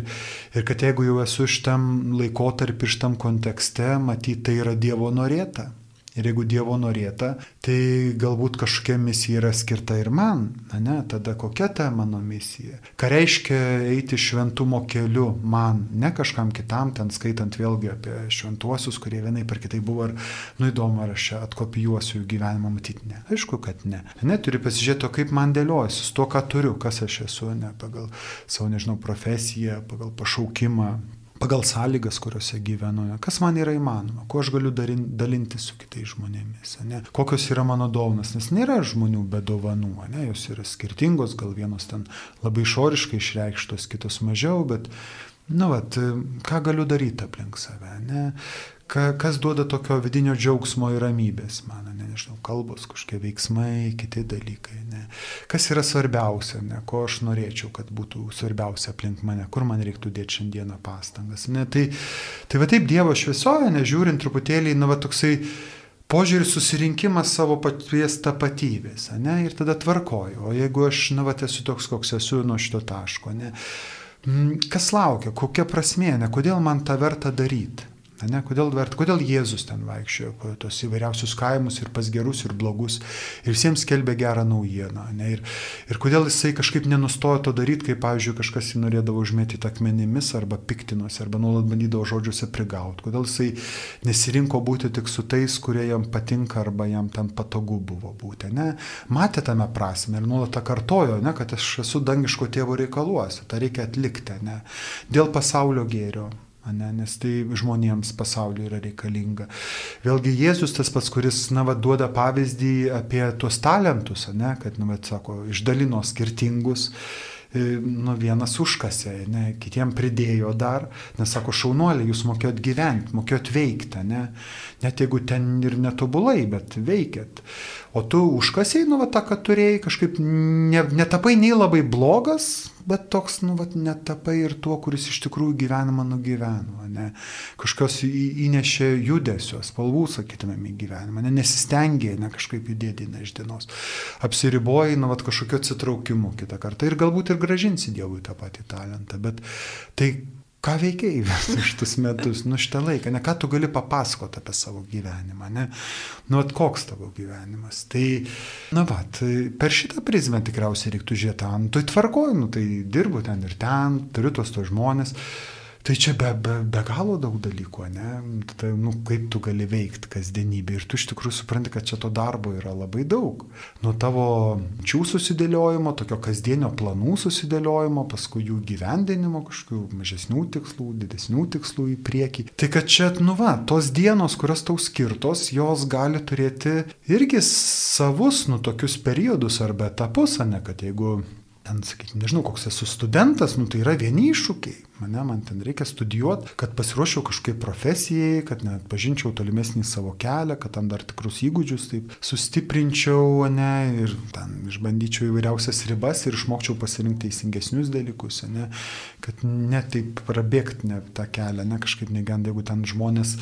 ir kad jeigu jau esu šitam laikotarpį, šitam kontekste, matyti tai yra Dievo norėta. Ir jeigu Dievo norėta, tai galbūt kažkokia misija yra skirta ir man, ne? Tada kokia ta mano misija? Ką reiškia eiti šventumo keliu man, ne kažkam kitam, ten skaitant vėlgi apie šventuosius, kurie vienai per kitai buvo, ar, nu įdomu, ar aš čia atkopijuosiu jų gyvenimą, matyti ne. Aišku, kad ne. Ne, turi pasižiūrėti, kaip man dėliojasi, su to, ką turiu, kas aš esu, ne, pagal savo, nežinau, profesiją, pagal pašaukimą, pagal sąlygas, kuriuose gyvenu, ne? kas man yra įmanoma, kuo aš galiu darin, dalinti su kitais žmonėmis, ne? kokios yra mano dovanas, nes nėra žmonių be dovanų, ne? jos yra skirtingos, gal vienos ten labai išoriškai išreikštos, kitos mažiau, bet, nu, vat, ką galiu daryti aplink save, ne? Ka, kas duoda tokio vidinio džiaugsmo ir ramybės man, ne, nežinau, kalbos, kažkokie veiksmai, kiti dalykai. Ne. Kas yra svarbiausia, ne, ko aš norėčiau, kad būtų svarbiausia aplink mane, kur man reiktų dėti šiandieną pastangas. Ne. Tai, tai va taip Dievo šviesoje, nežiūrint truputėlį, na va toksai požiūris susirinkimas savo paties tapatybės, ne, ir tada tvarkoju. O jeigu aš, na, va, esu toks, koks esu nuo šito taško, ne, kas laukia, kokia prasmė, ne, kodėl man tą verta daryti. Ne, kodėl, kodėl Jėzus ten vaikščiojo po tos įvairiausius kaimus ir pas gerus ir blogus ir visiems skelbė gerą naujieną. Ne, ir, ir kodėl jisai kažkaip nenustojo to daryti, kai, pavyzdžiui, kažkas jį norėdavo užmėtyti akmenimis arba piktinosi, arba nuolat bandydavo žodžiuose prigauti. Kodėl jisai nesirinko būti tik su tais, kurie jam patinka arba jam ten patogu buvo būti. Ne. Matė tame prasme ir nuolat tą kartojo, ne, kad aš esu dangiško tėvo reikaluose, tą reikia atlikti. Ne, dėl pasaulio gėrio ne, nes tai žmonėms pasaulyje yra reikalinga. Vėlgi Jėzus tas pats, kuris, na, va, duoda pavyzdį apie tuos talentus, ne, kad, na, va, sako, išdalino skirtingus nu vienas užkasė, ne, kitiem pridėjo dar, nes sako, šaunuoliai, jūs mokėjot gyventi, mokėjot veikti, ne, net jeigu ten ir netobulai, bet veikėt. O tu užkasiai, nu, va, tą, ką turėjai, kažkaip ne, netapai nei labai blogas, bet toks, nu, va, netapai ir tuo, kuris iš tikrųjų gyvenimą nugyveno, ne? Kažkas įnešė judesio, spalvų, sakytumėm, į gyvenimą, ne? nesistengė, ne kažkaip judėti ne iš dienos. Apsiriboji, nu, va, kažkokio atsitraukimu kitą kartą ir galbūt ir gražinsi Dievui tą patį talentą, bet tai ką veikiai visus šitus metus, nu šitą laiką, ne ką tu gali papasakoti apie savo gyvenimą, ne, nu at koks tavo gyvenimas. Tai, na va, tai per šitą prizmę tikriausiai reiktų žiūrėti, nu tai tvarkoju, nu tai dirbu ten ir ten, turiu tos to žmonės. Tai čia be, be, be galo daug dalykų, ne? Tai, nu, kaip tu gali veikti kasdienybė ir tu iš tikrųjų supranti, kad čia to darbo yra labai daug. Nuo tavo čių susidėliojimo, tokio kasdienio planų susidėliojimo, paskui jų gyvendinimo, kažkokių mažesnių tikslų, didesnių tikslų į priekį. Tai kad čia, nu va, tos dienos, kurios tau skirtos, jos gali turėti irgi savus, nu, tokius periodus arba etapus, ne, kad jeigu ten, sakykime, nežinau, koks esu studentas, nu tai yra vieni iššūkiai. Mane, man ten reikia studijuoti, kad pasiruošiau kažkaip profesijai, kad net pažinčiau tolimesnį savo kelią, kad tam dar tikrus įgūdžius taip sustiprinčiau, ne, ir ten išbandyčiau įvairiausias ribas ir išmokčiau pasirinkti teisingesnius dalykus, ne, kad ne taip prabėgti ne tą kelią, ne kažkaip negand, jeigu ten žmonės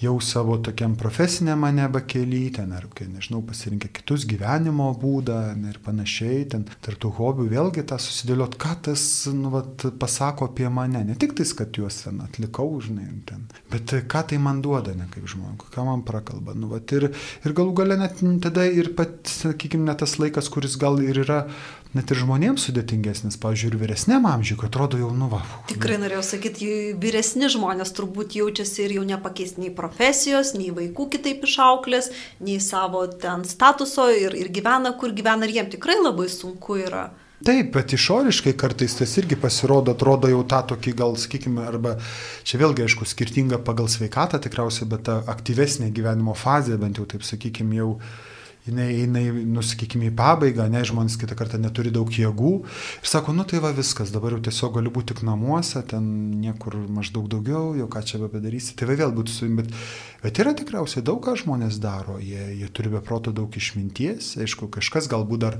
jau savo tokiam profesiniam mane bakely, ten ar, nežinau, pasirinkę kitus gyvenimo būdą ir panašiai, ten tartų hobių vėlgi tą susidėliot, ką tas, nu, vat, pasako apie mane, ne tik tais, kad juos ten atlikau, žinai, ten, bet ką tai man duoda, ne kaip žmogui, ką man prakalba, nu, vat, ir, ir galų gale net tada ir pat, sakykime, net tas laikas, kuris gal ir yra net ir žmonėms sudėtingesnis, pavyzdžiui, ir vyresniam amžiui, kad atrodo jau nuva. Tikrai norėjau sakyti, vyresni žmonės turbūt jaučiasi ir jau nepakeis nei profesijos, nei vaikų kitaip išauklės, nei savo ten statuso ir, ir gyvena, kur gyvena ir jiems tikrai labai sunku yra. Taip, bet išoriškai kartais tas irgi pasirodo, atrodo jau tą tokį gal, sakykime, arba čia vėlgi, aišku, skirtinga pagal sveikatą tikriausiai, bet ta aktyvesnė gyvenimo fazė, bent jau taip, sakykime, jau jinai eina, nusakykime, į pabaigą, ne, žmonės kitą kartą neturi daug jėgų. Ir sako, nu tai va viskas, dabar jau tiesiog galiu būti tik namuose, ten niekur maždaug daugiau, jau ką čia be padarysi, tai va vėl būtų su jumi, bet, bet yra tikriausiai daug ką žmonės daro, jie, jie turi be proto daug išminties, aišku, kažkas galbūt dar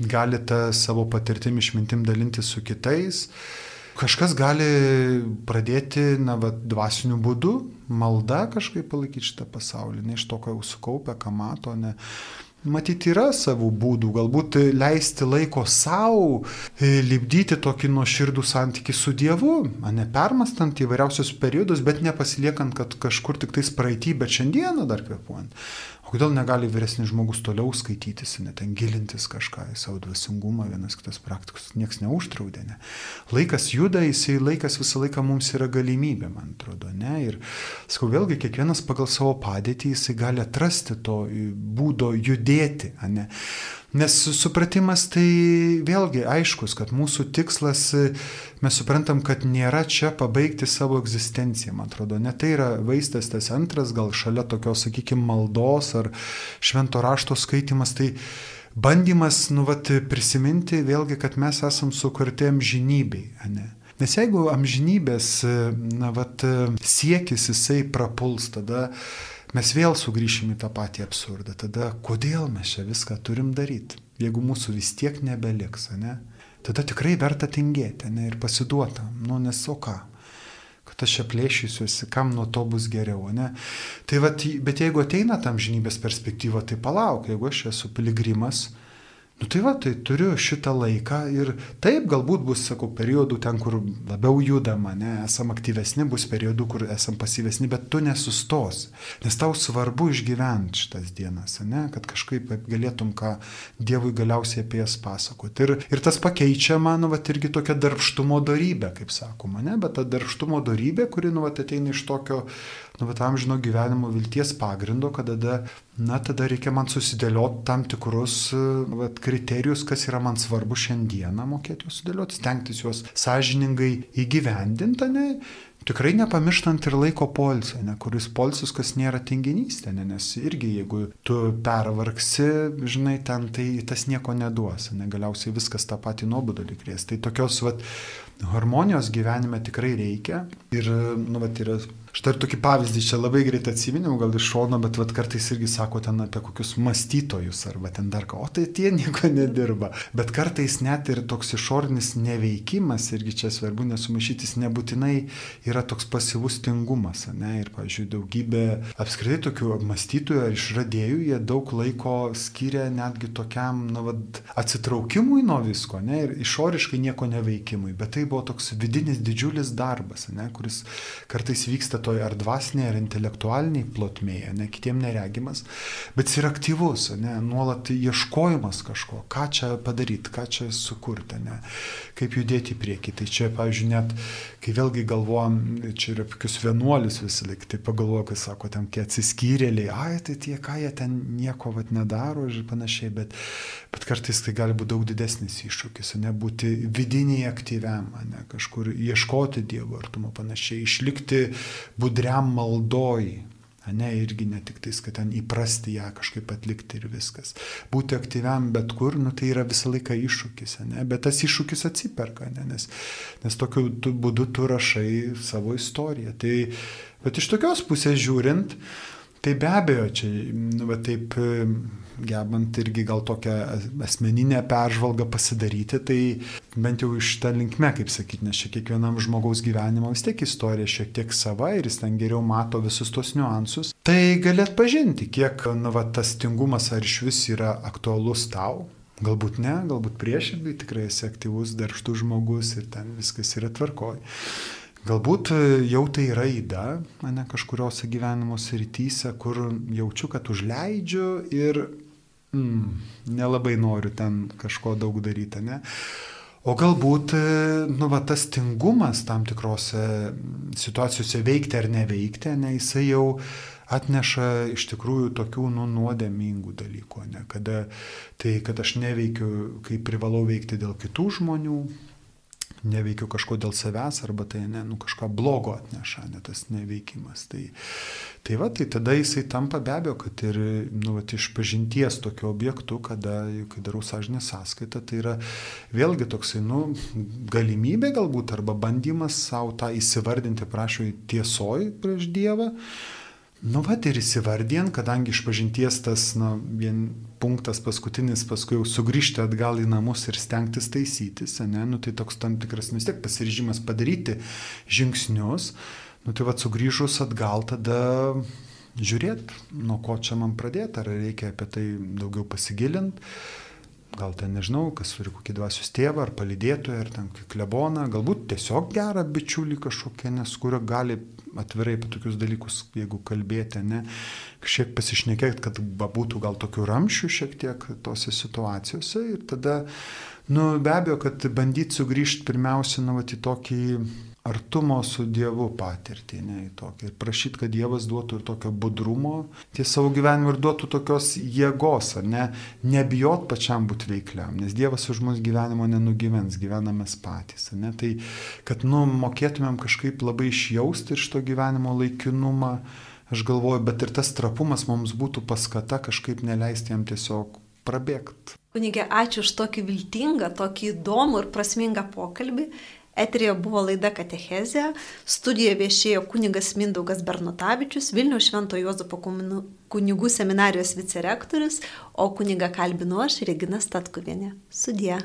gali tą savo patirtim išmintim dalinti su kitais. Kažkas gali pradėti, na, va, dvasiniu būdu, malda kažkaip palaikyti šitą pasaulį, ne iš to, ką jau sukaupę, ką mato, ne, Matyti yra savų būdų, galbūt leisti laiko savo, e, lipdyti tokį nuoširdų santykių su Dievu, ne permastant įvairiausius periodus, bet nepasiliekant, kad kažkur tik tais praeitį, bet šiandieną dar kvepuojant. O kodėl negali vyresnis žmogus toliau skaitytis, net ten gilintis kažką į savo dvasingumą, vienas kitas praktikus, niekas neužtraudė. Ne? Laikas juda, jisai laikas visą laiką mums yra galimybė, man atrodo. Ne? Ir sakau, vėlgi kiekvienas pagal savo padėtį jisai gali atrasti to būdo judėti. Ne? Nes supratimas tai vėlgi aiškus, kad mūsų tikslas, mes suprantam, kad nėra čia pabaigti savo egzistenciją, man atrodo. Ne tai yra vaistas tas antras, gal šalia tokios, sakykime, maldos ar švento rašto skaitimas, tai bandymas, nu, vat, prisiminti vėlgi, kad mes esam sukurti amžinybei, ne? Nes jeigu amžinybės, na, vat, siekis jisai prapuls, tada mes vėl sugrįšim į tą patį absurdą. Tada kodėl mes čia viską turim daryti, jeigu mūsų vis tiek nebeliks, ne? Tada tikrai verta tingėti, ne, ir pasiduota, nu nes o ką kad aš čia plėšysiuosi, kam nuo to bus geriau, ne? Tai va, bet jeigu ateina tam žinybės perspektyva, tai palauk, jeigu aš esu piligrimas, Nu tai va, tai turiu šitą laiką ir taip galbūt bus, sakau, periodų ten, kur labiau judama, ne, esam aktyvesni, bus periodų, kur esam pasyvesni, bet tu nesustos, nes tau svarbu išgyventi šitas dienas, ne, kad kažkaip galėtum ką Dievui galiausiai apie jas pasakoti. Ir, ir tas pakeičia, mano, va, irgi tokia darbštumo darybė, kaip sakoma, ne, bet ta darbštumo darybė, kuri, nu, va, ateina iš tokio nu, bet amžino gyvenimo vilties pagrindo, kad tada, na, tada reikia man susidėlioti tam tikrus nu, vat, kriterijus, kas yra man svarbu šiandieną mokėti juos sudėlioti, stengtis juos sąžiningai įgyvendinti, ne, tikrai nepamirštant ir laiko polsio, ne, kuris polsis, kas nėra tinginystė, ne, nes irgi jeigu tu pervargsi, žinai, ten tai tas nieko neduos, ne, galiausiai viskas tą patį nuobodulį krės. Tai tokios, vat, harmonijos gyvenime tikrai reikia ir, nu, vat, yra Štai ir tokį pavyzdį čia labai greit atsiminiau, gal iš šono, bet vat, kartais irgi sako ten apie kokius mąstytojus arba ten dar ką, o tai tie nieko nedirba. Bet kartais net ir toks išorinis neveikimas, irgi čia svarbu nesumaišytis, nebūtinai yra toks pasyvus tingumas. Ne? Ir, pavyzdžiui, daugybė apskritai tokių mąstytojų ar išradėjų, jie daug laiko skiria netgi tokiam, na, vat, atsitraukimui nuo visko, ne? ir išoriškai nieko neveikimui. Bet tai buvo toks vidinis didžiulis darbas, ne? kuris kartais vyksta toj ar dvasinėje, ar intelektualiniai plotmėje, ne kitiem neregimas, bet jis yra aktyvus, ne, nuolat ieškojimas kažko, ką čia padaryti, ką čia sukurti, ne, kaip judėti į priekį. Tai čia, pavyzdžiui, net kai vėlgi galvojam, čia yra kokius vienuolius vis laik, tai pagalvoju, kai sako, ten tie atsiskyrėliai, ai, tai tie, ką jie ten nieko vat nedaro ir panašiai, bet, bet kartais tai gali būti daug didesnis iššūkis, ne būti vidiniai aktyviam, ne kažkur ieškoti Dievo artumo panašiai, išlikti budriam maldoj. Ne, irgi ne tik tais, kad ten įprasti ją kažkaip atlikti ir viskas. Būti aktyviam bet kur, nu, tai yra visą laiką iššūkis, ne, bet tas iššūkis atsiperka, ne, nes, nes tokiu būdu tu rašai savo istoriją. Tai, bet iš tokios pusės žiūrint, tai be abejo, čia, nu, va, taip gebant irgi gal tokią asmeninę peržvalgą pasidaryti, tai bent jau iš tą linkme, kaip sakyti, nes čia kiekvienam žmogaus gyvenimo vis tiek istorija šiek tiek sava ir jis ten geriau mato visus tos niuansus, tai galėt pažinti, kiek nu, va, tas tingumas ar iš vis yra aktualus tau. Galbūt ne, galbūt priešingai, tikrai esi aktyvus, darbštus žmogus ir ten viskas yra tvarkoj. Galbūt jau tai yra įda, mane kažkuriuose gyvenimo srityse, kur jaučiu, kad užleidžiu ir mm, nelabai noriu ten kažko daug daryti, ne? O galbūt, e, nu, va, tas tingumas tam tikrose situacijose veikti ar neveikti, ne, jisai jau atneša iš tikrųjų tokių, nu, nuodėmingų dalykų, ne, kada tai, kad aš neveikiu, kai privalau veikti dėl kitų žmonių, neveikiu kažko dėl savęs arba tai ne, nu, kažką blogo atneša, ne tas neveikimas. Tai, tai va, tai tada jisai tampa be abejo, kad ir nu, va, iš pažinties tokio objektų, kada, kai darau sąžinę sąskaitą, tai yra vėlgi toksai, nu, galimybė galbūt arba bandymas savo tą įsivardinti, prašau, tiesoj prieš Dievą. Nu, va, ir įsivardien, kadangi iš pažinties tas, na, vien punktas paskutinis, paskui jau sugrįžti atgal į namus ir stengtis taisytis, ne, nu, tai toks tam tikras, nu, vis tiek pasiryžimas padaryti žingsnius, nu, tai va, sugrįžus atgal tada žiūrėti, nuo ko čia man pradėti, ar reikia apie tai daugiau pasigilinti gal ten nežinau, kas turi kokį dvasios tėvą ar palydėtoją, ar ten kleboną, galbūt tiesiog gerą bičiulį kažkokią, nes kurio gali atvirai apie tokius dalykus, jeigu kalbėti, ne, kažkiek pasišnekėti, kad būtų gal tokių ramščių šiek tiek tose situacijose. Ir tada, nu, be abejo, kad bandyti sugrįžti pirmiausia, nu, va, į tokį artumo su Dievu patirtį, ne į tokį. Ir prašyti, kad Dievas duotų ir tokio budrumo ties savo gyvenimu ir duotų tokios jėgos, ar ne, nebijot pačiam būti veikliam, nes Dievas už mus gyvenimo nenugyvens, gyvename patys. Ne? Tai, kad, nu, mokėtumėm kažkaip labai išjausti iš to gyvenimo laikinumą, aš galvoju, bet ir tas trapumas mums būtų paskata kažkaip neleisti jam tiesiog prabėgti. Kunigė, ačiū už tokį viltingą, tokį įdomų ir prasmingą pokalbį. Eterija buvo laida Katechezė, studijoje viešėjo kunigas Mindaugas Bernutavičius, Vilnių Švento Juozapo kunigų seminarijos vicerektorius, o kuniga kalbinu aš Regina Statkuvienė. Sudie.